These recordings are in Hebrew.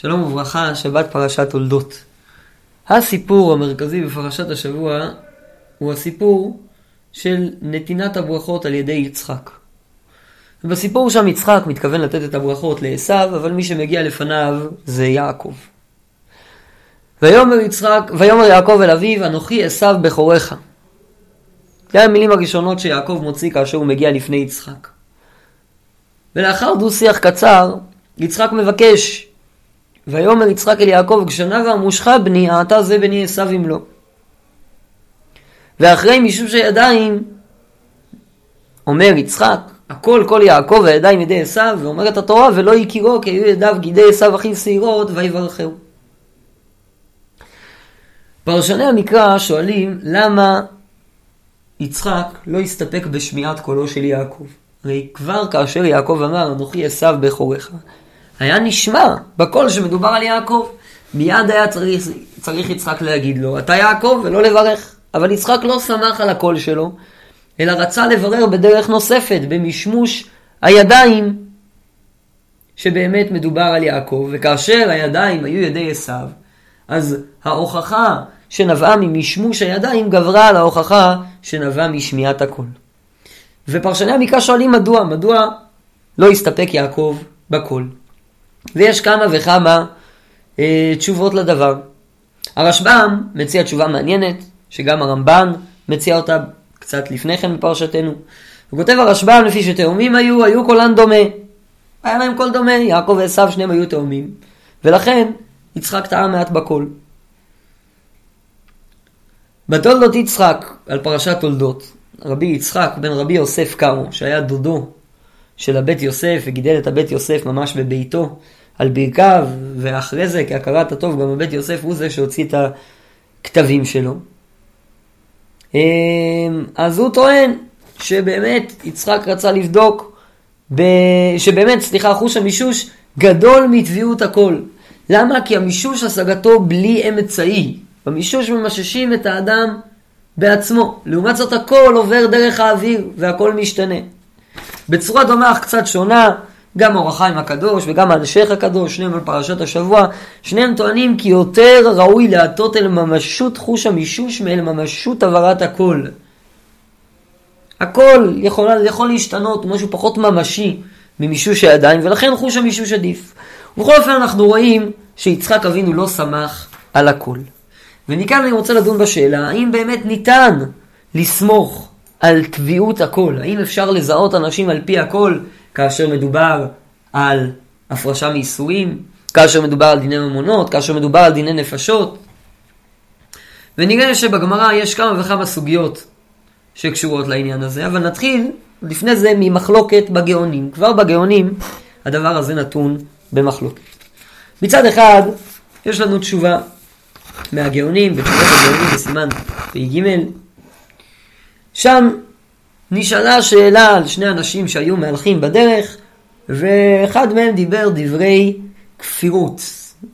שלום וברכה, שבת פרשת תולדות. הסיפור המרכזי בפרשת השבוע הוא הסיפור של נתינת הברכות על ידי יצחק. ובסיפור שם יצחק מתכוון לתת את הברכות לעשו, אבל מי שמגיע לפניו זה יעקב. ויאמר יצחק, ויאמר יעקב אל אביו, אנוכי עשו בכורך. זה המילים הראשונות שיעקב מוציא כאשר הוא מגיע לפני יצחק. ולאחר דו שיח קצר, יצחק מבקש ויאמר יצחק אל יעקב, כשנה ואמושך בני, העתה זה בני עשו אם לא. ואחרי מישוש הידיים, אומר יצחק, הכל כל יעקב והידיים ידי עשו, ואומרת התורה, ולא יכירו כי היו ידיו גידי עשו אחיו שעירות, ויברכהו. פרשני המקרא שואלים למה יצחק לא הסתפק בשמיעת קולו של יעקב. הרי כבר כאשר יעקב אמר, אנוכי עשו בכורך, היה נשמע בקול שמדובר על יעקב. מיד היה צריך, צריך יצחק להגיד לו, אתה יעקב, ולא לברך. אבל יצחק לא שמח על הקול שלו, אלא רצה לברר בדרך נוספת, במשמוש הידיים, שבאמת מדובר על יעקב, וכאשר הידיים היו ידי עשיו, אז ההוכחה שנבעה ממשמוש הידיים גברה על ההוכחה שנבעה משמיעת הקול. ופרשני המקרא שואלים מדוע, מדוע לא הסתפק יעקב בקול. ויש כמה וכמה אה, תשובות לדבר. הרשב"ם מציע תשובה מעניינת, שגם הרמב"ן מציע אותה קצת לפני כן בפרשתנו. הוא כותב הרשב"ם לפי שתאומים היו, היו קולן דומה. היה להם קול דומה, יעקב ועשו שניהם היו תאומים. ולכן יצחק טעה מעט בקול. בתולדות יצחק, על פרשת תולדות, רבי יצחק בן רבי יוסף קארו, שהיה דודו של הבית יוסף וגידל את הבית יוסף ממש בביתו על ברכיו, ואחרי זה כהכרת הטוב גם הבית יוסף הוא זה שהוציא את הכתבים שלו. אמ, אז הוא טוען שבאמת יצחק רצה לבדוק, ב... שבאמת, סליחה, חוש המישוש גדול מטביעות הכל. למה? כי המישוש השגתו בלי אמצעי. במישוש ממששים את האדם בעצמו. לעומת זאת הכל עובר דרך האוויר והכל משתנה. בצורה דומה אך קצת שונה, גם אור החיים הקדוש וגם האלשיך הקדוש, שניהם על פרשת השבוע, שניהם טוענים כי יותר ראוי להטות אל ממשות חוש המישוש מאל ממשות עברת הכל. הכל יכול, יכול להשתנות, משהו פחות ממשי ממישוש הידיים, ולכן חוש המישוש עדיף. ובכל אופן אנחנו רואים שיצחק אבינו לא שמח על הכל. ומכאן אני רוצה לדון בשאלה, האם באמת ניתן לסמוך על טביעות הכל? האם אפשר לזהות אנשים על פי הכל כאשר מדובר על הפרשה מייסורים, כאשר מדובר על דיני ממונות, כאשר מדובר על דיני נפשות? ונראה שבגמרא יש כמה וכמה סוגיות שקשורות לעניין הזה, אבל נתחיל לפני זה ממחלוקת בגאונים. כבר בגאונים הדבר הזה נתון במחלוקת. מצד אחד, יש לנו תשובה מהגאונים, בתשובת הגאונים בסימן פ"ג, שם נשאלה שאלה על שני אנשים שהיו מהלכים בדרך, ואחד מהם דיבר דברי כפירות.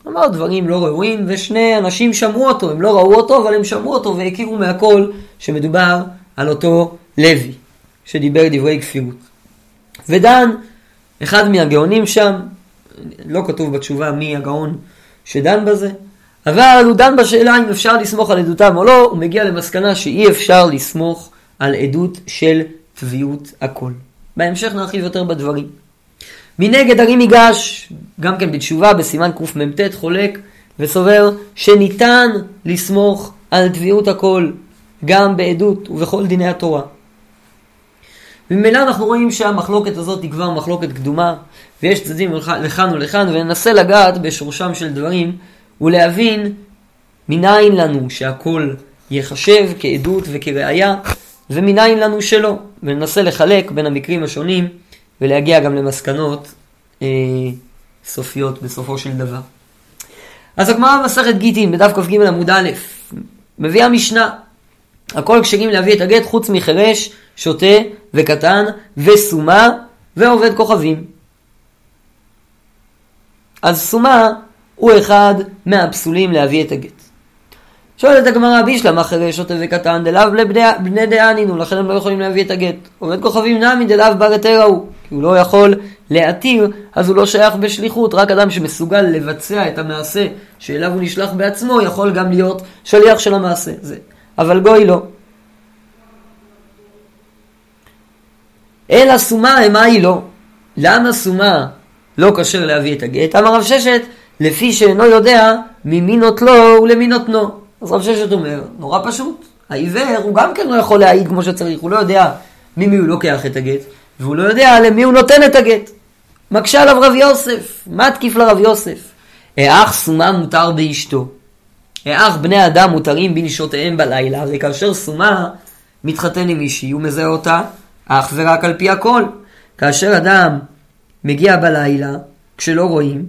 אמר דברים לא ראויים, ושני אנשים שמעו אותו, הם לא ראו אותו, אבל הם שמעו אותו והכירו מהכל שמדובר על אותו לוי, שדיבר דברי כפירות. ודן, אחד מהגאונים שם, לא כתוב בתשובה מי הגאון שדן בזה, אבל הוא דן בשאלה אם אפשר לסמוך על עדותם או לא, הוא מגיע למסקנה שאי אפשר לסמוך על עדות של טביעות הכל. בהמשך נרחיב יותר בדברים. מנגד הרי ניגש, גם כן בתשובה בסימן קמ"ט חולק וסובר שניתן לסמוך על טביעות הכל גם בעדות ובכל דיני התורה. ממילא אנחנו רואים שהמחלוקת הזאת היא כבר מחלוקת קדומה ויש צדדים לכאן ולכאן וננסה לגעת בשורשם של דברים ולהבין מניין לנו שהכל ייחשב כעדות וכראיה ומניין לנו שלא, וננסה לחלק בין המקרים השונים ולהגיע גם למסקנות אה, סופיות בסופו של דבר. אז הגמרא במסכת גיטין בדף כ"ג עמוד א', מביאה משנה, הכל כשרים להביא את הגט חוץ מחירש, שוטה וקטן וסומה ועובד כוכבים. אז סומה הוא אחד מהפסולים להביא את הגט. שואלת הגמרא בישלמה חירש שוטה וקטן דלאו לבני דענינו לכן הם לא יכולים להביא את הגט. עובד כוכבים נמי דלאו היתר ההוא הוא לא יכול להתיר, אז הוא לא שייך בשליחות. רק אדם שמסוגל לבצע את המעשה שאליו הוא נשלח בעצמו, יכול גם להיות שליח של המעשה. זה. אבל גוי לא. אלא סומה המה היא לא. למה סומה לא כשר להביא את הגט? אמר רב ששת, לפי שאינו יודע ממי נוטלו ולמי נותנו. אז רב ששת אומר, נורא פשוט. העיוור הוא גם כן לא יכול להעיד כמו שצריך, הוא לא יודע ממי הוא לוקח את הגט, והוא לא יודע למי הוא נותן את הגט. מקשה עליו רב יוסף, מה תקיף לרב יוסף? האח סומה מותר באשתו. האח בני אדם מותרים בנשותיהם בלילה, וכאשר סומה מתחתן עם מישהי, הוא מזהה אותה אך ורק על פי הכל. כאשר אדם מגיע בלילה, כשלא רואים,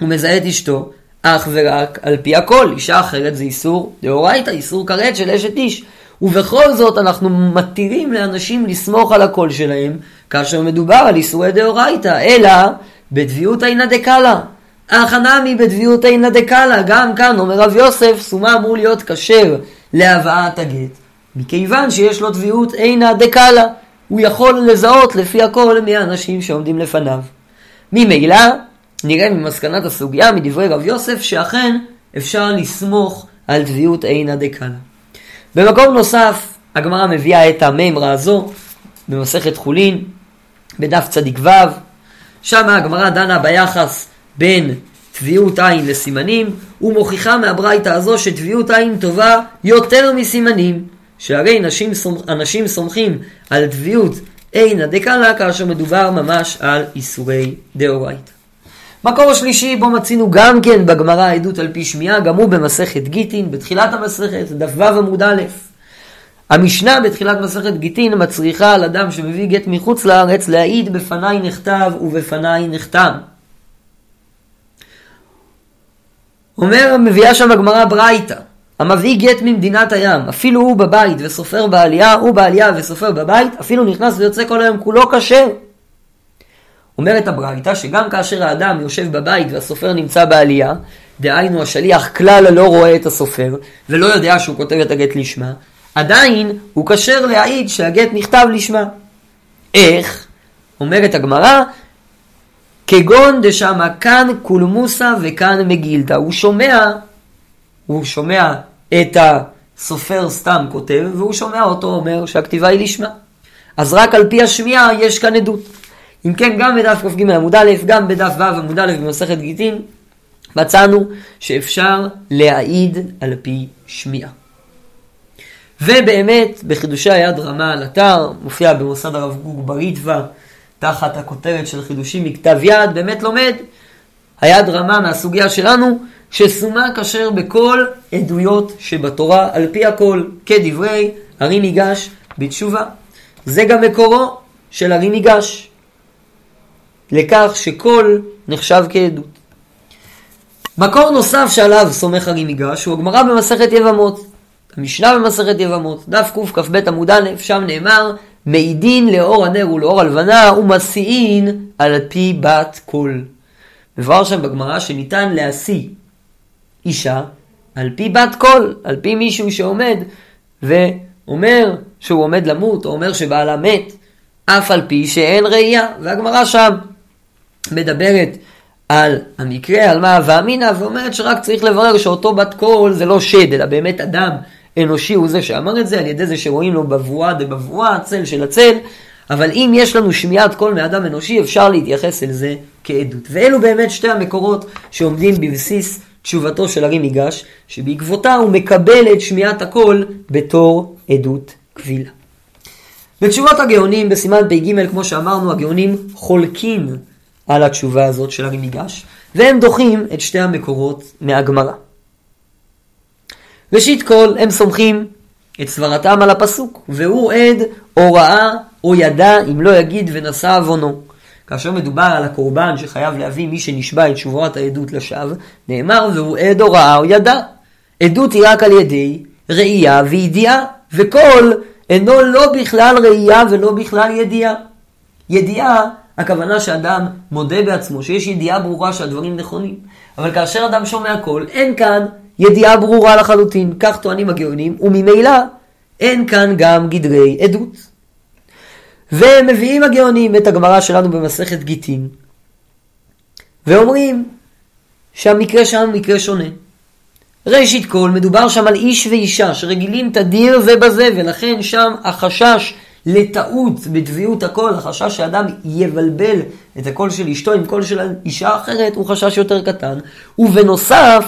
הוא מזהה את אשתו אך ורק על פי הכל. אישה אחרת זה איסור דאורייתא, איסור כרת של אשת איש. ובכל זאת אנחנו מתירים לאנשים לסמוך על הקול שלהם, כאשר מדובר על איסורי דאורייתא, אלא בדביות אינה דקאלה. אך הנמי בדביות אינה דקאלה, גם כאן אומר רב יוסף, סומה אמור להיות כשר להבאת הגט, מכיוון שיש לו דביות אינה דקאלה. הוא יכול לזהות לפי הכל מי האנשים שעומדים לפניו. ממילא, נראה ממסקנת הסוגיה, מדברי רב יוסף, שאכן אפשר לסמוך על טביעות עינא דקאלה. במקום נוסף, הגמרא מביאה את המימרה הזו במסכת חולין, בדף צדיק ו', שם הגמרא דנה ביחס בין טביעות עין לסימנים, ומוכיחה מהברייתא הזו שטביעות עין טובה יותר מסימנים. שהרי נשים, אנשים סומכים על טביעות אינה דקאלה כאשר מדובר ממש על איסורי דאורייתא. מקור השלישי בו מצינו גם כן בגמרא עדות על פי שמיעה, גם הוא במסכת גיטין, בתחילת המסכת, דף ו' עמוד א'. המשנה בתחילת מסכת גיטין מצריכה על אדם שמביא גט מחוץ לארץ להעיד בפניי נכתב ובפניי נחתם. אומר, מביאה שם הגמרא ברייתא, המביא גט ממדינת הים, אפילו הוא בבית וסופר בעלייה, הוא בעלייה וסופר בבית, אפילו נכנס ויוצא כל היום כולו כשר. אומרת הברייתא שגם כאשר האדם יושב בבית והסופר נמצא בעלייה, דהיינו השליח כלל לא רואה את הסופר ולא יודע שהוא כותב את הגט לשמה, עדיין הוא כשר להעיד שהגט נכתב לשמה. איך? אומרת הגמרא, כגון דשמה כאן קולמוסה וכאן מגילתא. הוא שומע, הוא שומע את הסופר סתם כותב, והוא שומע אותו אומר שהכתיבה היא לשמה. אז רק על פי השמיעה יש כאן עדות. אם כן, גם בדף כ"ג עמוד א', גם בדף ו' עמוד א' במסכת גיטין, מצאנו שאפשר להעיד על פי שמיעה. ובאמת, בחידושי היד רמה על אתר, מופיע במוסד הרב גוג בריטווה, תחת הכותרת של חידושים מכתב יד, באמת לומד היד רמה מהסוגיה שלנו, שסומה כשר בכל עדויות שבתורה, על פי הכל, כדברי הרי ניגש בתשובה. זה גם מקורו של הרי ניגש, לכך שכל נחשב כעדות. מקור נוסף שעליו סומך הרי ניגש הוא הגמרא במסכת יבמות. המשנה במסכת יבמות, דף קכ"ב עמוד א', שם נאמר מעידין לאור הנר ולאור הלבנה ומסיעין על פי בת קול. מבואר שם בגמרא שניתן להשיא אישה על פי בת קול, על פי מישהו שעומד ואומר שהוא עומד למות, או אומר שבעלה מת, אף על פי שאין ראייה. והגמרא שם מדברת על המקרה, על מה הווה אמינא, ואומרת שרק צריך לברר שאותו בת קול זה לא שד, אלא באמת אדם אנושי הוא זה שאמר את זה, על ידי זה שרואים לו בבואה דבבואה, צל של הצל, אבל אם יש לנו שמיעת קול מאדם אנושי, אפשר להתייחס אל זה כעדות. ואלו באמת שתי המקורות שעומדים בבסיס תשובתו של הרי מיגש, שבעקבותה הוא מקבל את שמיעת הקול בתור עדות קבילה. בתשובות הגאונים בסימן פ"ג, כמו שאמרנו, הגאונים חולקים על התשובה הזאת של הרי מיגש, והם דוחים את שתי המקורות מהגמרא. ראשית כל, הם סומכים את סברתם על הפסוק, והוא עד או ראה או ידע אם לא יגיד ונשא עוונו. כאשר מדובר על הקורבן שחייב להביא מי שנשבע את שבועת העדות לשווא, נאמר והוא עד או ראה או ידע. עדות היא רק על ידי ראייה וידיעה, וכל אינו לא בכלל ראייה ולא בכלל ידיעה. ידיעה, הכוונה שאדם מודה בעצמו, שיש ידיעה ברורה שהדברים נכונים. אבל כאשר אדם שומע קול, אין כאן ידיעה ברורה לחלוטין, כך טוענים הגאונים, וממילא אין כאן גם גדרי עדות. ומביאים הגאונים את הגמרא שלנו במסכת גיטין, ואומרים שהמקרה שם מקרה שונה. ראשית כל, מדובר שם על איש ואישה שרגילים תדיר ובזה, ולכן שם החשש לטעות בטביעות הקול, החשש שאדם יבלבל את הקול של אשתו עם קול של אישה אחרת, הוא חשש יותר קטן. ובנוסף,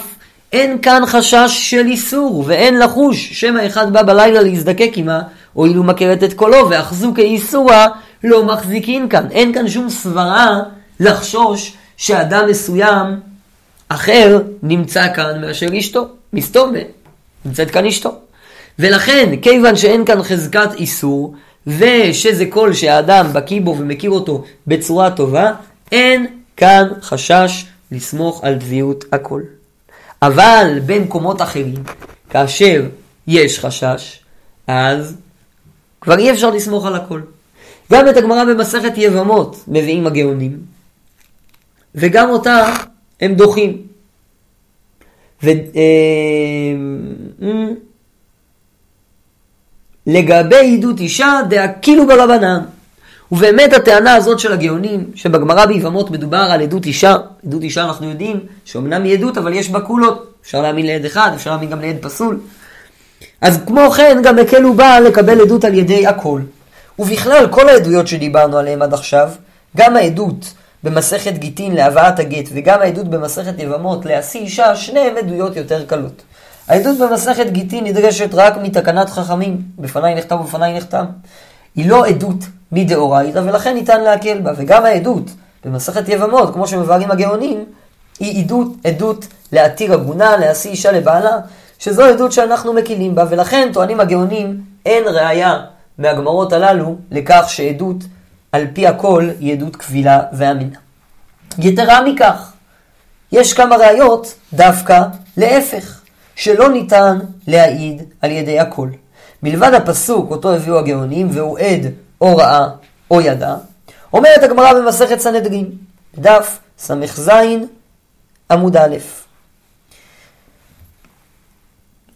אין כאן חשש של איסור, ואין לחוש, שמא אחד בא בלילה להזדקק עמה, הואיל הוא מכרת את קולו, ואחזו כאיסורה, לא מחזיקין כאן. אין כאן שום סברה לחשוש שאדם מסוים אחר נמצא כאן מאשר אשתו. מסתום, נמצאת כאן אשתו. ולכן, כיוון שאין כאן חזקת איסור, ושזה קול שהאדם בקיא בו ומכיר אותו בצורה טובה, אין כאן חשש לסמוך על טבעיות הקול. אבל במקומות אחרים, כאשר יש חשש, אז כבר אי אפשר לסמוך על הכל. גם את הגמרא במסכת יבמות מביאים הגאונים, וגם אותה הם דוחים. ו... לגבי עדות אישה דאקילו ברבנן. ובאמת הטענה הזאת של הגאונים, שבגמרא ביבמות מדובר על עדות אישה, עדות אישה אנחנו יודעים שאומנם היא עדות אבל יש בה קולות, אפשר להאמין לעד אחד, אפשר להאמין גם לעד פסול. אז כמו כן גם הקלו בה לקבל עדות על ידי הכל. ובכלל כל העדויות שדיברנו עליהן עד עכשיו, גם העדות במסכת גיטין להבאת הגט וגם העדות במסכת יבמות להשיא אישה, שניהם עדויות יותר קלות. העדות במסכת גיטין נדרשת רק מתקנת חכמים, בפניי נכתב ובפניי נחתם. היא לא עדות מדאורייתא ולכן ניתן להקל בה, וגם העדות במסכת יבמות, כמו שמבארים הגאונים, היא עדות, עדות להתיר עגונה, להשיא אישה לבעלה, שזו עדות שאנחנו מקילים בה, ולכן טוענים הגאונים, אין ראיה מהגמרות הללו לכך שעדות על פי הכל היא עדות קבילה ואמינה. יתרה מכך, יש כמה ראיות דווקא להפך, שלא ניתן להעיד על ידי הכל. מלבד הפסוק אותו הביאו הגאונים, והוא עד או ראה או ידע, אומרת הגמרא במסכת סנהדרין, דף ס"ז עמוד א'.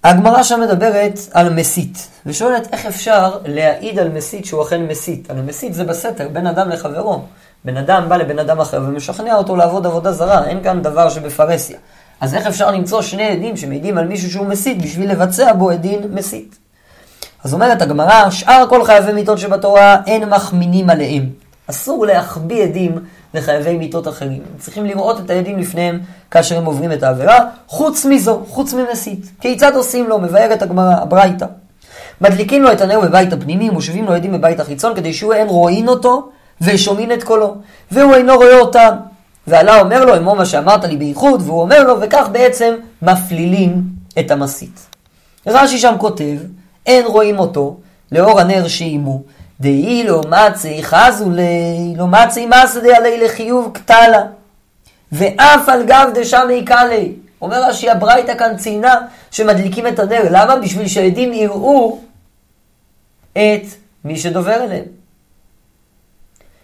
הגמרא שם מדברת על מסית, ושואלת איך אפשר להעיד על מסית שהוא אכן מסית. על מסית זה בסתר, בין אדם לחברו. בן אדם בא לבן אדם אחר ומשכנע אותו לעבוד עבודה זרה, אין כאן דבר שבפרהסיה. אז איך אפשר למצוא שני עדים שמעידים על מישהו שהוא מסית בשביל לבצע בו עדין מסית? אז אומרת הגמרא, שאר כל חייבי מיתות שבתורה אין מחמינים עליהם. אסור להחביא עדים לחייבי מיתות אחרים. הם צריכים לראות את העדים לפניהם כאשר הם עוברים את העבירה, חוץ מזו, חוץ ממסית. כיצד עושים לו? מבארת הגמרא, הברייתא. מדליקים לו את הנר בבית הפנימי, מושבים לו עדים בבית החיצון, כדי שהוא אין רואין אותו ושומעים את קולו, והוא אינו רואה אותם. ועלה אומר לו, אמור מה שאמרת לי בייחוד, והוא אומר לו, וכך בעצם מפלילים את המסית. רש"י שם כותב, אין רואים אותו, לאור הנר שאימו, דאי לא מצי חזו לי, לא מצי מסדה עלי לחיוב קטלה. ואף על גב דשמי קלי. אומר רש"י, הברייתא כאן ציינה שמדליקים את הנר. למה? בשביל שהעדים יראו את מי שדובר אליהם.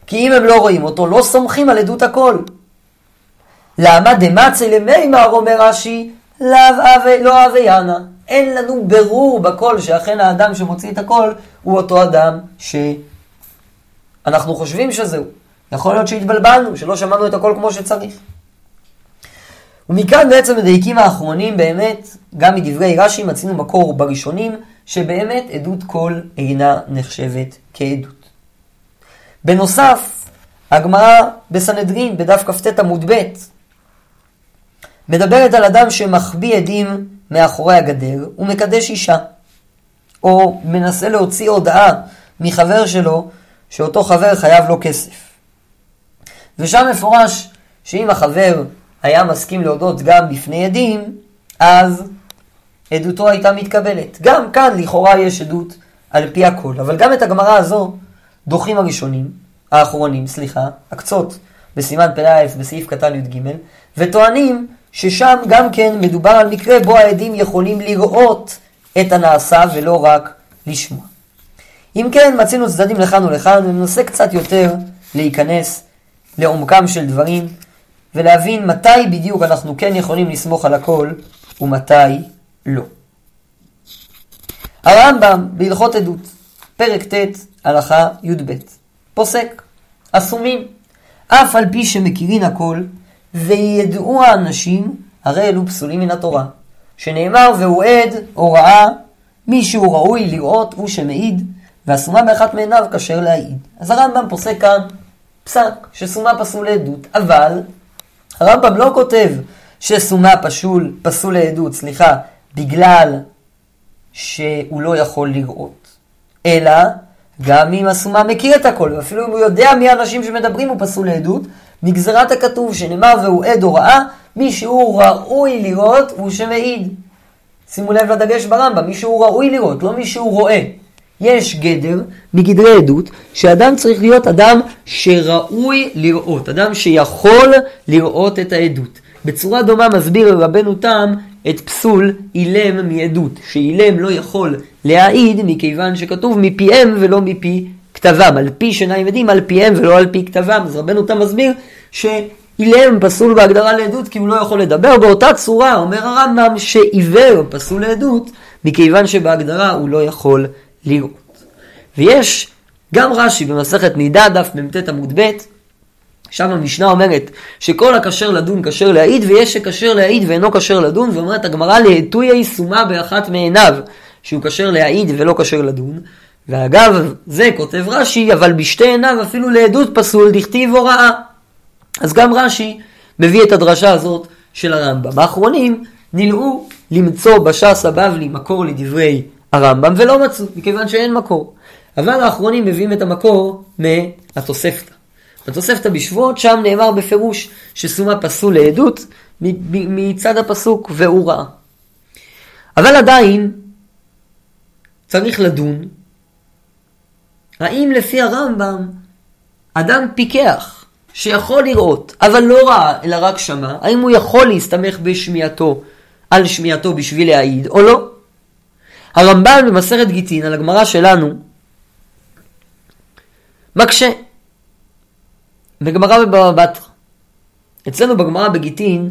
כי אם הם לא רואים אותו, לא סומכים על עדות הכל. למה דמצי למימר, אומר רש"י, לא אבי ינה. אין לנו ברור בקול שאכן האדם שמוציא את הקול הוא אותו אדם שאנחנו חושבים שזהו. יכול להיות שהתבלבלנו, שלא שמענו את הקול כמו שצריך. ומכאן בעצם מדייקים האחרונים באמת, גם מדברי רש"י מצינו מקור בראשונים, שבאמת עדות קול אינה נחשבת כעדות. בנוסף, הגמרא בסנהדרין, בדף כ"ט עמוד ב', מדברת על אדם שמחביא עדים מאחורי הגדר ומקדש אישה, או מנסה להוציא הודעה מחבר שלו שאותו חבר חייב לו כסף. ושם מפורש שאם החבר היה מסכים להודות גם בפני עדים, אז עדותו הייתה מתקבלת. גם כאן לכאורה יש עדות על פי הכל, אבל גם את הגמרא הזו דוחים הראשונים, האחרונים, סליחה, הקצות בסימן פ"א בסעיף קטן י"ג, וטוענים ששם גם כן מדובר על מקרה בו העדים יכולים לראות את הנעשה ולא רק לשמוע. אם כן, מצינו צדדים לכאן ולכאן, וננסה קצת יותר להיכנס לעומקם של דברים, ולהבין מתי בדיוק אנחנו כן יכולים לסמוך על הכל, ומתי לא. הרמב"ם בהלכות עדות, פרק ט', הלכה י"ב, פוסק, אסומים, אף על פי שמכירין הכל, וידעו האנשים, הרי אלו פסולים מן התורה. שנאמר, והוא עד או ראה, מי שהוא ראוי לראות הוא שמעיד, והסומה באחת מעיניו כשר להעיד. אז הרמב"ם פוסק כאן פסק, שסומה פסול לעדות, אבל הרמב"ם לא כותב שסומה פשול, פסול לעדות, סליחה, בגלל שהוא לא יכול לראות, אלא גם אם הסומה מכיר את הכל, ואפילו אם הוא יודע מי האנשים שמדברים הוא פסול לעדות, מגזרת הכתוב שנאמר והוא עד הוראה, מי שהוא ראוי לראות הוא שמעיד. שימו לב לדגש ברמב"ם, מי שהוא ראוי לראות, לא מי שהוא רואה. יש גדר מגדרי עדות, שאדם צריך להיות אדם שראוי לראות, אדם שיכול לראות את העדות. בצורה דומה מסביר רבנו תם את פסול אילם מעדות, שאילם לא יכול להעיד מכיוון שכתוב מפיהם ולא מפי כתבם, על פי שניים עדים, על פיהם ולא על פי כתבם. אז רבנו תם מסביר שאילם פסול בהגדרה לעדות כי הוא לא יכול לדבר. באותה צורה אומר הרמב"ם שעיוור פסול לעדות מכיוון שבהגדרה הוא לא יכול לראות. ויש גם רש"י במסכת נידה, דף מ"ט עמוד ב', שם המשנה אומרת שכל הכשר לדון כשר להעיד, ויש שכשר להעיד ואינו כשר לדון, ואומרת הגמרא להטויה סומה באחת מעיניו, שהוא כשר להעיד ולא כשר לדון. ואגב, זה כותב רש"י, אבל בשתי עיניו אפילו לעדות פסול, דכתיב הוראה. אז גם רש"י מביא את הדרשה הזאת של הרמב"ם. האחרונים נלאו למצוא בש"ס הבבלי מקור לדברי הרמב"ם, ולא מצאו, מכיוון שאין מקור. אבל האחרונים מביאים את המקור מהתוספתא. בתוספתא בשבועות, שם נאמר בפירוש שסומה פסול לעדות מצד הפסוק והוא ראה. אבל עדיין צריך לדון האם לפי הרמב"ם אדם פיקח שיכול לראות אבל לא ראה אלא רק שמע, האם הוא יכול להסתמך בשמיעתו על שמיעתו בשביל להעיד או לא? הרמב"ן במסכת גיטין על הגמרא שלנו מקשה בגמרא בבבא בתרא. אצלנו בגמרא בגיטין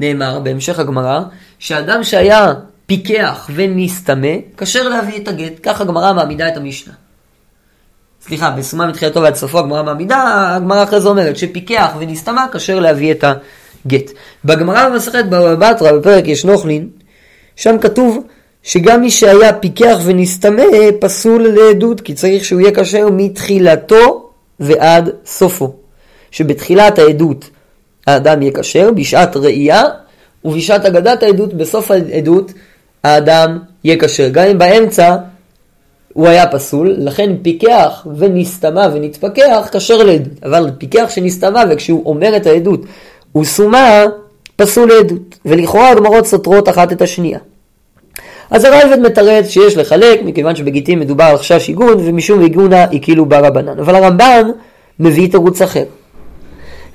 נאמר בהמשך הגמרא שאדם שהיה פיקח ונסתמה, כשר להביא את הגט. כך הגמרא מעמידה את המשנה. סליחה, בסומה מתחילתו ועד סופו הגמרא מעמידה, הגמרא אחרי זה אומרת שפיקח ונסתמה, כשר להביא את הגט. בגמרא במסכת בבא בתרא, בפרק יש נוכלין, שם כתוב שגם מי שהיה פיקח ונסתמה פסול לעדות, כי צריך שהוא יהיה כשר מתחילתו ועד סופו. שבתחילת העדות האדם יהיה כשר, בשעת ראייה, ובשעת אגדת העדות, בסוף העדות, האדם יהיה כשר. גם אם באמצע הוא היה פסול, לכן פיקח ונסתמה ונתפכח כשר לעדות. אבל פיקח שנסתמה וכשהוא אומר את העדות הוא סומה, פסול לעדות. ולכאורה הגמרות סותרות אחת את השנייה. אז הרייבד מתרץ שיש לחלק, מכיוון שבגיטין מדובר על חשש עיגון, ומשום עיגונה היא כאילו ברבנן. אבל הרמב"ן מביא תירוץ אחר.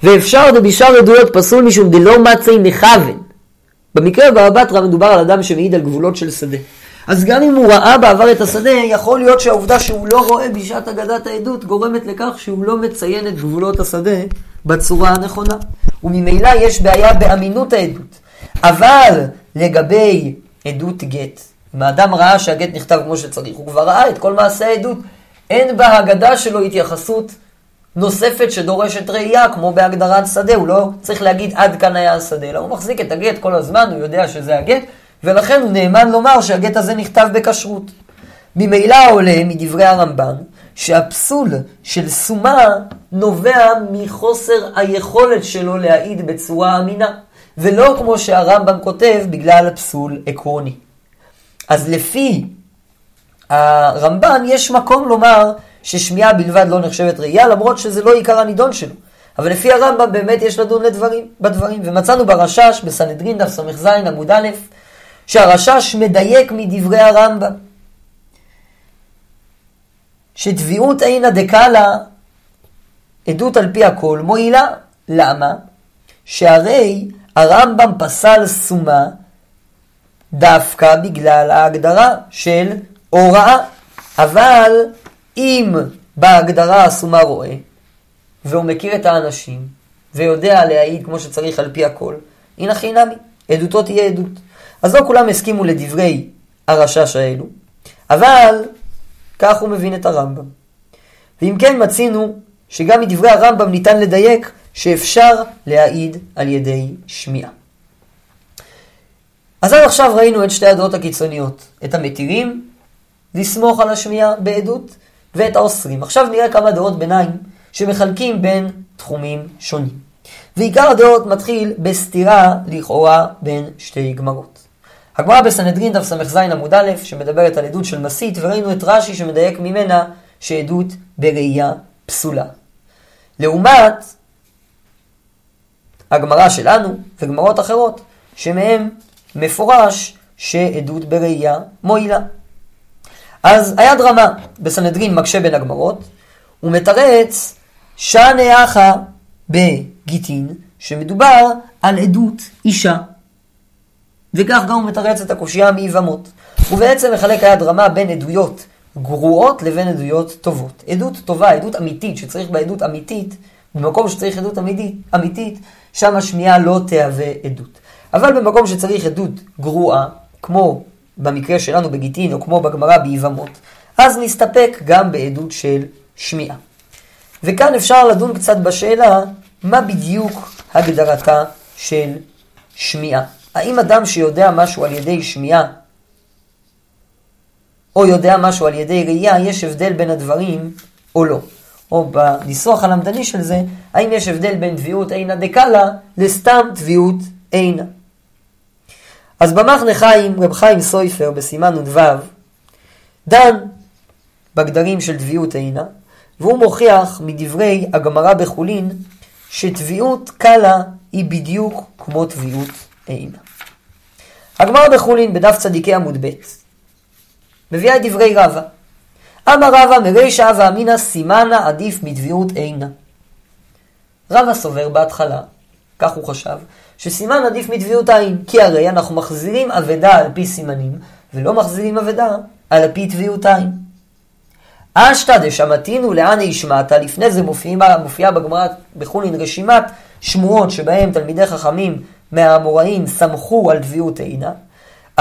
ואפשר דבישר עדויות פסול משום דלא מצי נכוון. במקרה בתרא מדובר על אדם שמעיד על גבולות של שדה. אז גם אם הוא ראה בעבר את השדה, יכול להיות שהעובדה שהוא לא רואה בשעת אגדת העדות גורמת לכך שהוא לא מציין את גבולות השדה בצורה הנכונה. וממילא יש בעיה באמינות העדות. אבל לגבי עדות גט, אם האדם ראה שהגט נכתב כמו שצריך, הוא כבר ראה את כל מעשה העדות, אין בהגדה שלו התייחסות נוספת שדורשת ראייה, כמו בהגדרת שדה, הוא לא צריך להגיד עד כאן היה השדה, אלא הוא מחזיק את הגט כל הזמן, הוא יודע שזה הגט, ולכן הוא נאמן לומר שהגט הזה נכתב בכשרות. ממילא עולה מדברי הרמב"ן שהפסול של סומה נובע מחוסר היכולת שלו להעיד בצורה אמינה, ולא כמו שהרמב"ם כותב בגלל פסול עקרוני. אז לפי הרמב"ן יש מקום לומר ששמיעה בלבד לא נחשבת ראייה, למרות שזה לא עיקר הנידון שלו. אבל לפי הרמב"ם באמת יש לדון לדברים, בדברים. ומצאנו ברשש, בסנהדרין דף ס"ז עמוד א', שהרשש מדייק מדברי הרמב"ם. שתביעות אינה דקאלה, עדות על פי הכל, מועילה. למה? שהרי הרמב"ם פסל סומה דווקא בגלל ההגדרה של הוראה. אבל אם בהגדרה הסומה רואה, והוא מכיר את האנשים, ויודע להעיד כמו שצריך על פי הכל, הנה חינמי, עדותו תהיה עדות. אז לא כולם הסכימו לדברי הרשש האלו, אבל כך הוא מבין את הרמב"ם. ואם כן מצינו שגם מדברי הרמב"ם ניתן לדייק שאפשר להעיד על ידי שמיעה. אז עד עכשיו ראינו את שתי הדעות הקיצוניות, את המתירים, לסמוך על השמיעה בעדות, ואת האוסרים. עכשיו נראה כמה דעות ביניים שמחלקים בין תחומים שונים. ועיקר הדעות מתחיל בסתירה לכאורה בין שתי גמרות. הגמרא בסנהדרין דף ס"ז עמוד א', שמדברת על עדות של מסית, וראינו את רש"י שמדייק ממנה שעדות בראייה פסולה. לעומת הגמרא שלנו וגמרות אחרות, שמהם מפורש שעדות בראייה מועילה. אז היד רמה בסנהדרין מקשה בין הגמרות, ומתרץ שנה אחא בגיטין, שמדובר על עדות אישה. וכך גם הוא מתרץ את הקושייה מיבמות. ובעצם מחלק היד רמה בין עדויות גרועות לבין עדויות טובות. עדות טובה, עדות אמיתית, שצריך בה עדות אמיתית, במקום שצריך עדות אמיתית, אמיתית שם השמיעה לא תהווה עדות. אבל במקום שצריך עדות גרועה, כמו במקרה שלנו בגיטין, או כמו בגמרא ביבמות, אז נסתפק גם בעדות של שמיעה. וכאן אפשר לדון קצת בשאלה, מה בדיוק הגדרתה של שמיעה. האם אדם שיודע משהו על ידי שמיעה, או יודע משהו על ידי ראייה, יש הבדל בין הדברים או לא. או בניסוח הלמדני של זה, האם יש הבדל בין תביעות עינא דקאלה לסתם תביעות עינא. אז במחנה חיים, רב חיים סויפר בסימן נ"ו, דן בגדרים של תביעות עינא, והוא מוכיח מדברי הגמרא בחולין, שתביעות קלה היא בדיוק כמו תביעות עינא. הגמרא בחולין בדף צדיקי עמוד ב' מביאה את דברי רבא. אמר רבא מרישא ואמינא סימנה עדיף מתביעות עינה. רבא סובר בהתחלה, כך הוא חשב, שסימן עדיף מתביעות עין, כי הרי אנחנו מחזירים אבדה על פי סימנים, ולא מחזירים אבדה על פי תביעות עין. אשתא דשמתינו לאן השמעת, לפני זה מופיעה, מופיע בגמרא בחולין רשימת שמועות שבהם תלמידי חכמים מהאמוראים סמכו על תביעות עינה.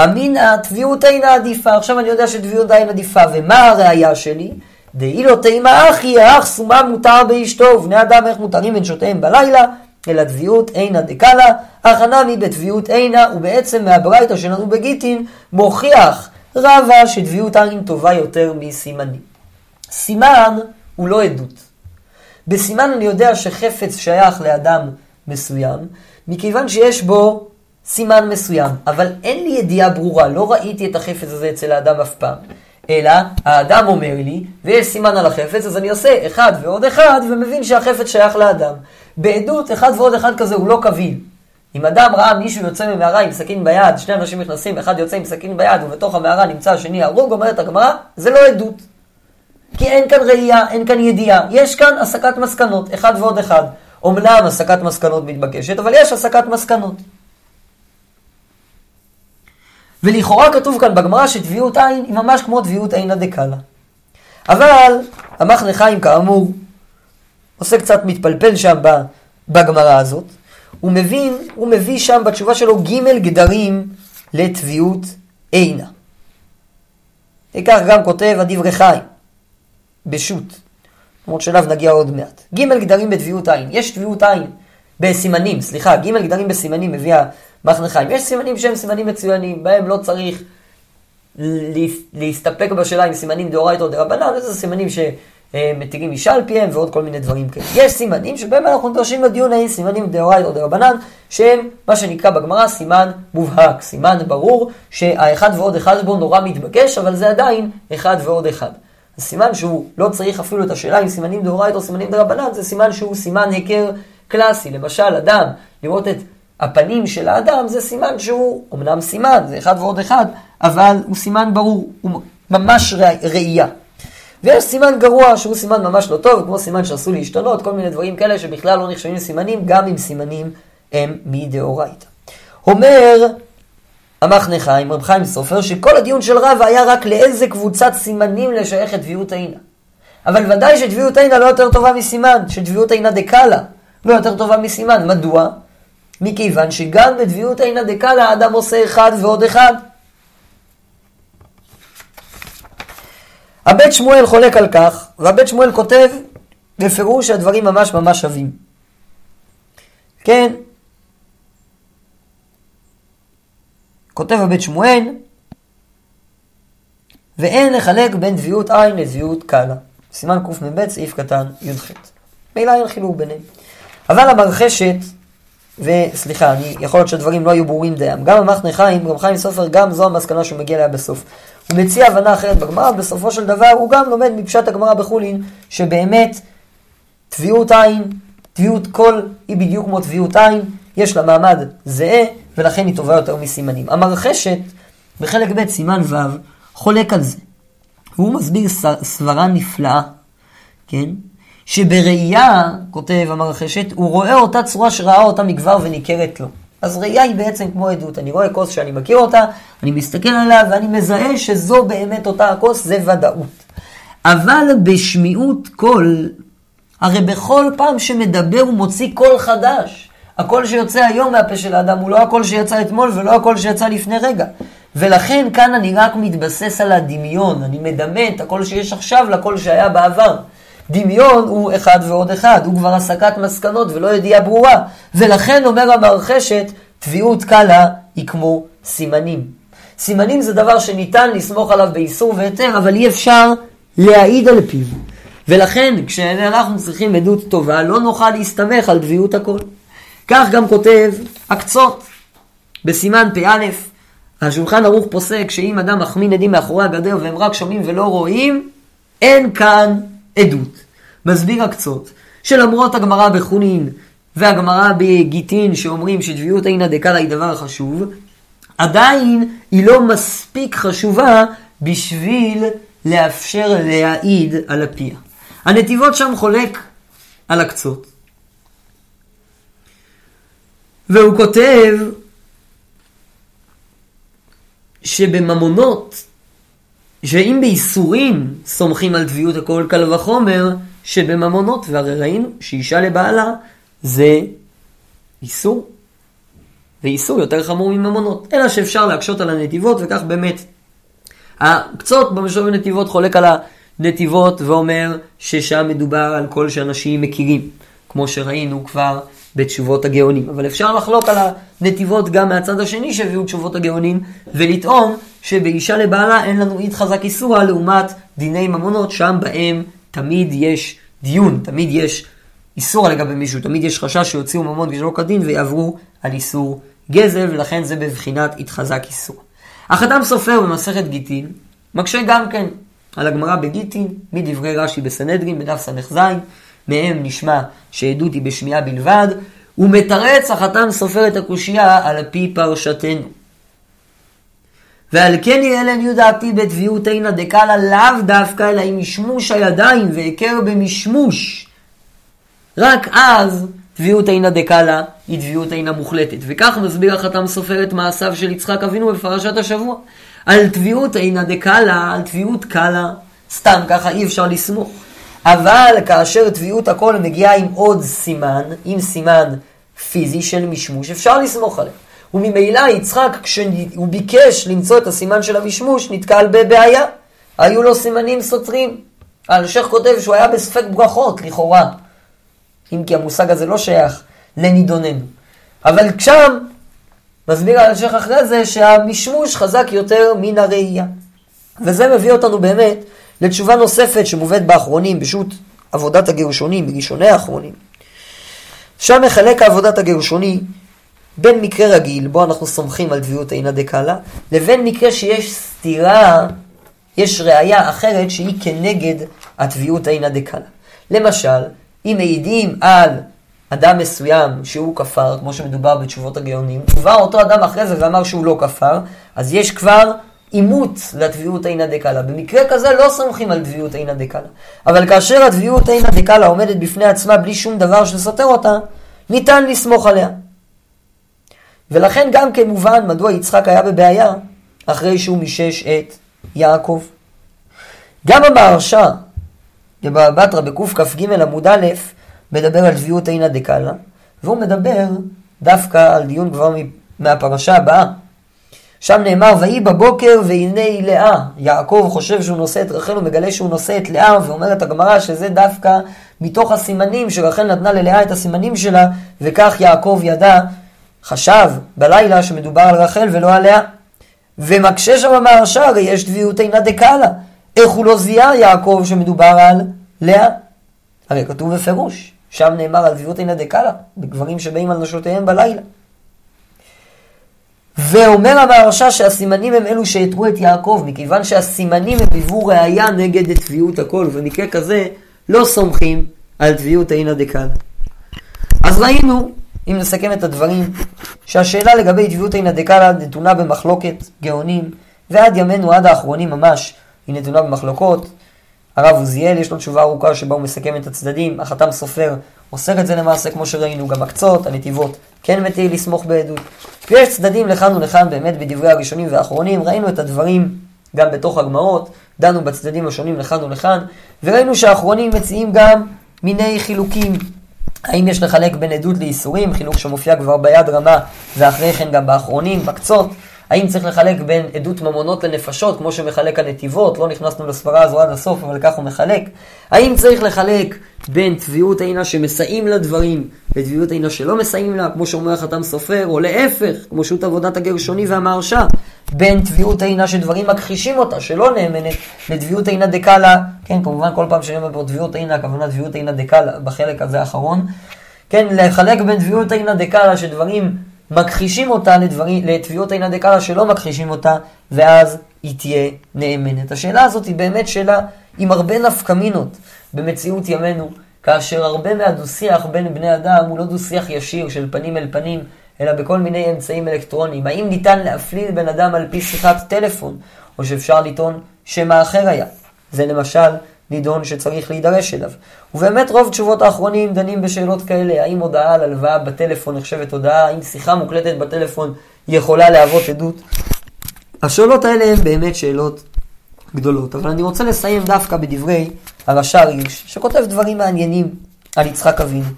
אמינא תביעות אינה עדיפה. עכשיו אני יודע שתביעות אינה עדיפה, ומה הראייה שלי? דאי לא תימא אחי, האח סומה מותר באשתו, ובני אדם איך מותרים בין בלילה, אלא תביעות אינה דקלה, אך הנמי בתביעות אינה, ובעצם מהברייתא שלנו בגיטין, מוכיח רבה שתביעות עין טובה יותר מסימנים. סימן הוא לא עדות. בסימן אני יודע שחפץ שייך לאדם מסוים, מכיוון שיש בו סימן מסוים, אבל אין לי ידיעה ברורה, לא ראיתי את החפץ הזה אצל האדם אף פעם. אלא האדם אומר לי, ויש סימן על החפץ, אז אני עושה אחד ועוד אחד, ומבין שהחפץ שייך לאדם. בעדות, אחד ועוד אחד כזה הוא לא קביל. אם אדם ראה מישהו יוצא ממערה עם סכין ביד, שני אנשים נכנסים, אחד יוצא עם סכין ביד, ובתוך המערה נמצא השני הרוג, אומרת הגמרא, זה לא עדות. כי אין כאן ראייה, אין כאן ידיעה, יש כאן הסקת מסקנות, אחד ועוד אחד. אומנם הסקת מסקנות מתבקשת, אבל יש הסקת מסקנות. ולכאורה כתוב כאן בגמרא שטביעות עין היא ממש כמו טביעות עינא דקאלה. אבל המחנה חיים כאמור עושה קצת מתפלפל שם בגמרא הזאת. הוא מבין, הוא מביא שם בתשובה שלו ג' גדרים לטביעות עינא. וכך גם כותב הדברי חיים, בשו"ת, למרות שאליו נגיע עוד מעט. ג' גדרים בטביעות עין, יש טביעות עין בסימנים, סליחה, ג' גדרים בסימנים מביאה מחנה חיים. יש סימנים שהם סימנים מצוינים, בהם לא צריך להסתפק בשאלה אם סימנים דאורייתא או דרבנן, איזה סימנים שמתירים אישה על פיהם ועוד כל מיני דברים כאלה. יש סימנים שבהם אנחנו נדרשים לדיון האם סימנים דאורייתא או דרבנן, שהם מה שנקרא בגמרא סימן מובהק, סימן ברור, שהאחד ועוד אחד בו נורא מתבקש, אבל זה עדיין אחד ועוד אחד. הסימן שהוא לא צריך אפילו את השאלה אם סימנים דאורייתא או סימנים דרבנן, זה סימן שהוא סימן היכר קלאסי. למשל, אדם, לראות את הפנים של האדם זה סימן שהוא, אמנם סימן, זה אחד ועוד אחד, אבל הוא סימן ברור, הוא ממש ראייה. ויש סימן גרוע שהוא סימן ממש לא טוב, כמו סימן שאסור להשתנות, כל מיני דברים כאלה שבכלל לא נחשבים סימנים, גם אם סימנים הם מדאורייתא. אומר המחנה חיים, רב חיים סופר, שכל הדיון של רב היה רק לאיזה קבוצת סימנים לשייך את טביעות עינה. אבל ודאי שטביעות עינה לא יותר טובה מסימן, שטביעות עינה דקאלה לא יותר טובה מסימן. מדוע? מכיוון שגם בטביעות עינא דקאלה האדם עושה אחד ועוד אחד. הבית שמואל חולק על כך, והבית שמואל כותב בפירוש שהדברים ממש ממש שווים. כן, כותב הבית שמואל, ואין לחלק בין דביות עין לדביות קלה. סימן קמ"ב, סעיף קטן י"ח. מילא אין חילוק ביניהם. אבל המרחשת, וסליחה, אני, יכול להיות שהדברים לא היו ברורים דיים. גם המחנה חיים, גם חיים סופר, גם זו המסקנה שהוא מגיע אליה בסוף. הוא מציע הבנה אחרת בגמרא, ובסופו של דבר הוא גם לומד מפשט הגמרא בחולין, שבאמת טביעות עין, טביעות קול, היא בדיוק כמו טביעות עין, יש לה מעמד זהה, ולכן היא טובה יותר מסימנים. המרחשת, בחלק ב' סימן ו', חולק על זה. והוא מסביר סברה נפלאה, כן? שבראייה, כותב המרחשת, הוא רואה אותה צורה שראה אותה מכבר וניכרת לו. אז ראייה היא בעצם כמו עדות. אני רואה כוס שאני מכיר אותה, אני מסתכל עליה ואני מזהה שזו באמת אותה הכוס, זה ודאות. אבל בשמיעות קול, הרי בכל פעם שמדבר הוא מוציא קול חדש. הקול שיוצא היום מהפה של האדם הוא לא הקול שיצא אתמול ולא הקול שיצא לפני רגע. ולכן כאן אני רק מתבסס על הדמיון, אני מדמה את הקול שיש עכשיו לקול שהיה בעבר. דמיון הוא אחד ועוד אחד, הוא כבר הסקת מסקנות ולא ידיעה ברורה. ולכן אומר המרחשת, טביעות קלה היא כמו סימנים. סימנים זה דבר שניתן לסמוך עליו באיסור והיתר, אבל אי אפשר להעיד על פיו. ולכן, כשאנחנו צריכים עדות טובה, לא נוכל להסתמך על טביעות הכל. כך גם כותב הקצות, בסימן פא, השולחן ערוך פוסק שאם אדם מחמין עדים מאחורי הגדר והם רק שומעים ולא רואים, אין כאן עדות. מסביר הקצות, שלמרות הגמרא בחולין והגמרא בגיטין שאומרים שטביעות עינא דקאלה היא דבר חשוב, עדיין היא לא מספיק חשובה בשביל לאפשר להעיד על הפיה. הנתיבות שם חולק על הקצות. והוא כותב שבממונות, שאם בייסורים סומכים על טביות הכל קל וחומר, שבממונות, והרי ראינו שאישה לבעלה זה איסור, ואיסור יותר חמור מממונות, אלא שאפשר להקשות על הנתיבות, וכך באמת. הקצות במשור בנתיבות חולק על הנתיבות ואומר ששם מדובר על כל שאנשים מכירים, כמו שראינו כבר בתשובות הגאונים. אבל אפשר לחלוק על הנתיבות גם מהצד השני שהביאו תשובות הגאונים, ולטעון שבאישה לבעלה אין לנו אית חזק איסורה לעומת דיני ממונות, שם בהם תמיד יש דיון, תמיד יש איסור לגבי מישהו, תמיד יש חשש שיוציאו ממון שלא כדין ויעברו על איסור גזל, ולכן זה בבחינת אית חזק איסור. החתם סופר במסכת גיטין, מקשה גם כן על הגמרא בגיטין, מדברי רש"י בסנהדרין, בדף ס"ז, מהם נשמע שעדות היא בשמיעה בלבד, ומתרץ החתם סופר את הקושייה על פי פרשתנו. ועל כן יהיה לעניות דעתי בתביעות עינא דקאלה לאו דווקא אלא עם משמוש הידיים והיכר במשמוש. רק אז תביעות עינא דקאלה היא תביעות עינא מוחלטת. וכך מסביר החתם סופר את מעשיו של יצחק אבינו בפרשת השבוע. על תביעות עינא דקאלה, על תביעות קאלה, סתם ככה אי אפשר לסמוך. אבל כאשר תביעות הכל מגיעה עם עוד סימן, עם סימן פיזי של משמוש, אפשר לסמוך עליה. וממילא יצחק, כשהוא ביקש למצוא את הסימן של המשמוש, נתקל בבעיה. היו לו סימנים סותרים. האלשיך כותב שהוא היה בספק ברכות, לכאורה. אם כי המושג הזה לא שייך לנידוננו. אבל שם, מסביר האלשיך אחרי זה, שהמשמוש חזק יותר מן הראייה. וזה מביא אותנו באמת לתשובה נוספת שמובאת באחרונים, בשו"ת עבודת הגירושונים, בראשוני האחרונים. שם מחלק עבודת הגירושוני בין מקרה רגיל, בו אנחנו סומכים על טביעות עינא דקאלה, לבין מקרה שיש סתירה, יש ראייה אחרת שהיא כנגד הטביעות עינא דקאלה. למשל, אם מעידים על אדם מסוים שהוא כפר, כמו שמדובר בתשובות הגאונים, ובא אותו אדם אחרי זה ואמר שהוא לא כפר, אז יש כבר אימוץ לטביעות עינא דקאלה. במקרה כזה לא סומכים על טביעות עינא דקאלה. אבל כאשר הטביעות עינא דקאלה עומדת בפני עצמה בלי שום דבר שסותר אותה, ניתן לסמוך עליה. ולכן גם כן מובן מדוע יצחק היה בבעיה אחרי שהוא מישש את יעקב. גם המהרש"א בבבא בתרא בקכ"ג עמוד א' מדבר על טביעות עינא דקאלה, והוא מדבר דווקא על דיון כבר מהפרשה הבאה. שם נאמר, ויהי בבוקר והנה לאה. יעקב חושב שהוא נושא את רחל, הוא מגלה שהוא נושא את לאה, ואומרת הגמרא שזה דווקא מתוך הסימנים שרחל נתנה ללאה את הסימנים שלה, וכך יעקב ידע, חשב בלילה שמדובר על רחל ולא על לאה. ומקשה שם המהרש"א, הרי יש דביעות אינה דקאלה. איך הוא לא זיהה יעקב שמדובר על לאה? הרי כתוב בפירוש, שם נאמר על דביעות אינה דקאלה, בגברים שבאים על נשותיהם בלילה. ואומר המהרש"א שהסימנים הם אלו שהתרו את יעקב, מכיוון שהסימנים הם היוו ראייה נגד טביעות הכל, ובמקרה כזה לא סומכים על טביעות אינה דקאלה. אז ראינו, אם נסכם את הדברים, שהשאלה לגבי טביעות אינה דקאלה נתונה במחלוקת גאונים, ועד ימינו, עד האחרונים ממש, היא נתונה במחלוקות. הרב עוזיאל, יש לו תשובה ארוכה שבה הוא מסכם את הצדדים, החתם סופר אוסר את זה למעשה כמו שראינו, גם הקצות, הנתיבות, כן מטיל לסמוך בעדות. ויש צדדים לכאן ולכאן באמת בדברי הראשונים והאחרונים, ראינו את הדברים גם בתוך הגמרות, דנו בצדדים השונים לכאן ולכאן, וראינו שהאחרונים מציעים גם מיני חילוקים. האם יש לחלק בין עדות לאיסורים, חילוק שמופיע כבר ביד רמה, ואחרי כן גם באחרונים, בקצות. האם צריך לחלק בין עדות ממונות לנפשות, כמו שמחלק הנתיבות, לא נכנסנו לסברה הזו עד הסוף, אבל כך הוא מחלק. האם צריך לחלק בין תביעות עינה שמסייעים לדברים, לתביעות עינה שלא מסייעים לה, כמו שאומר החתם סופר, או להפך, כמו שות עבודת הגרשוני והמהרשע, בין תביעות עינה שדברים מכחישים אותה, שלא נאמנת, לתביעות עינה דקאלה, כן, כמובן כל פעם שאני אומר פה תביעות עינה, הכוונה תביעות עינה דקאלה בחלק הזה האחרון, כן, לחלק בין תביעות עינה דקאלה שדברים מכחישים אותה לדברים, לתביעות עינה דקאלה שלא מכחישים אותה, ואז היא תהיה נאמנת. השאלה הזאת היא באמת שאלה עם הרבה נפקמינות במציאות ימינו, כאשר הרבה מהדו-שיח בין בני אדם הוא לא דו-שיח ישיר של פנים אל פנים, אלא בכל מיני אמצעים אלקטרוניים. האם ניתן להפליל בן אדם על פי שיחת טלפון, או שאפשר לטעון שמא אחר היה? זה למשל נידון שצריך להידרש אליו. ובאמת רוב תשובות האחרונים דנים בשאלות כאלה, האם הודעה על הלוואה בטלפון נחשבת הודעה, האם שיחה מוקלטת בטלפון יכולה להוות עדות. השאלות האלה הן באמת שאלות גדולות, אבל אני רוצה לסיים דווקא בדברי הרש"ר הירש, שכותב דברים מעניינים על יצחק אבינו.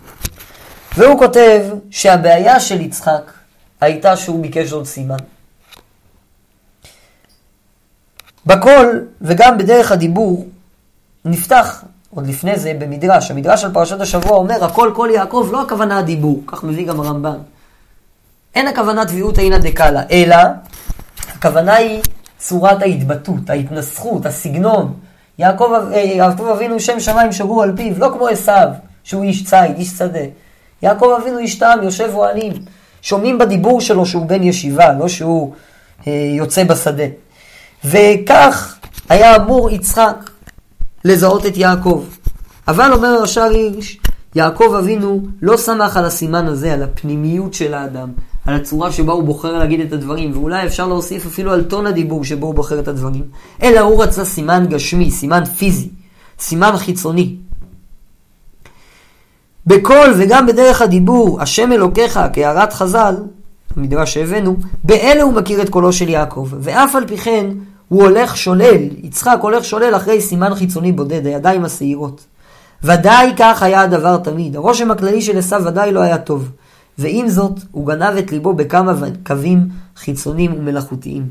והוא כותב שהבעיה של יצחק הייתה שהוא ביקש עוד סימן. בקול וגם בדרך הדיבור נפתח עוד לפני זה במדרש, המדרש על פרשת השבוע אומר הכל כל יעקב, לא הכוונה הדיבור, כך מביא גם הרמב"ן. אין הכוונה תביעות אינה דקאלה, אלא הכוונה היא צורת ההתבטאות, ההתנסחות, הסגנון. יעקב, אה, יעקב אבינו שם שמיים שרו על פיו, לא כמו עשיו, שהוא איש ציד, איש שדה. יעקב אבינו איש טעם, יושב אוהלים. שומעים בדיבור שלו שהוא בן ישיבה, לא שהוא אה, יוצא בשדה. וכך היה אמור יצחק לזהות את יעקב. אבל אומר הרש"ר הירש, יעקב אבינו לא שמח על הסימן הזה, על הפנימיות של האדם, על הצורה שבה הוא בוחר להגיד את הדברים, ואולי אפשר להוסיף אפילו על טון הדיבור שבו הוא בוחר את הדברים, אלא הוא רצה סימן גשמי, סימן פיזי, סימן חיצוני. בקול וגם בדרך הדיבור, השם אלוקיך, כהערת חז"ל, המדרש שהבאנו, באלה הוא מכיר את קולו של יעקב, ואף על פי כן הוא הולך שולל, יצחק הולך שולל אחרי סימן חיצוני בודד, הידיים השעירות. ודאי כך היה הדבר תמיד, הרושם הכללי של עשיו ודאי לא היה טוב. ועם זאת, הוא גנב את ליבו בכמה קווים חיצוניים ומלאכותיים.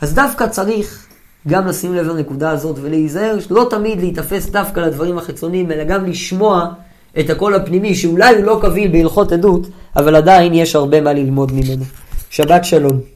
אז דווקא צריך גם לשים לב לנקודה הזאת ולהיזהר, לא תמיד להיתפס דווקא לדברים החיצוניים, אלא גם לשמוע את הקול הפנימי, שאולי הוא לא קביל בהלכות עדות, אבל עדיין יש הרבה מה ללמוד ממנו. שבת שלום.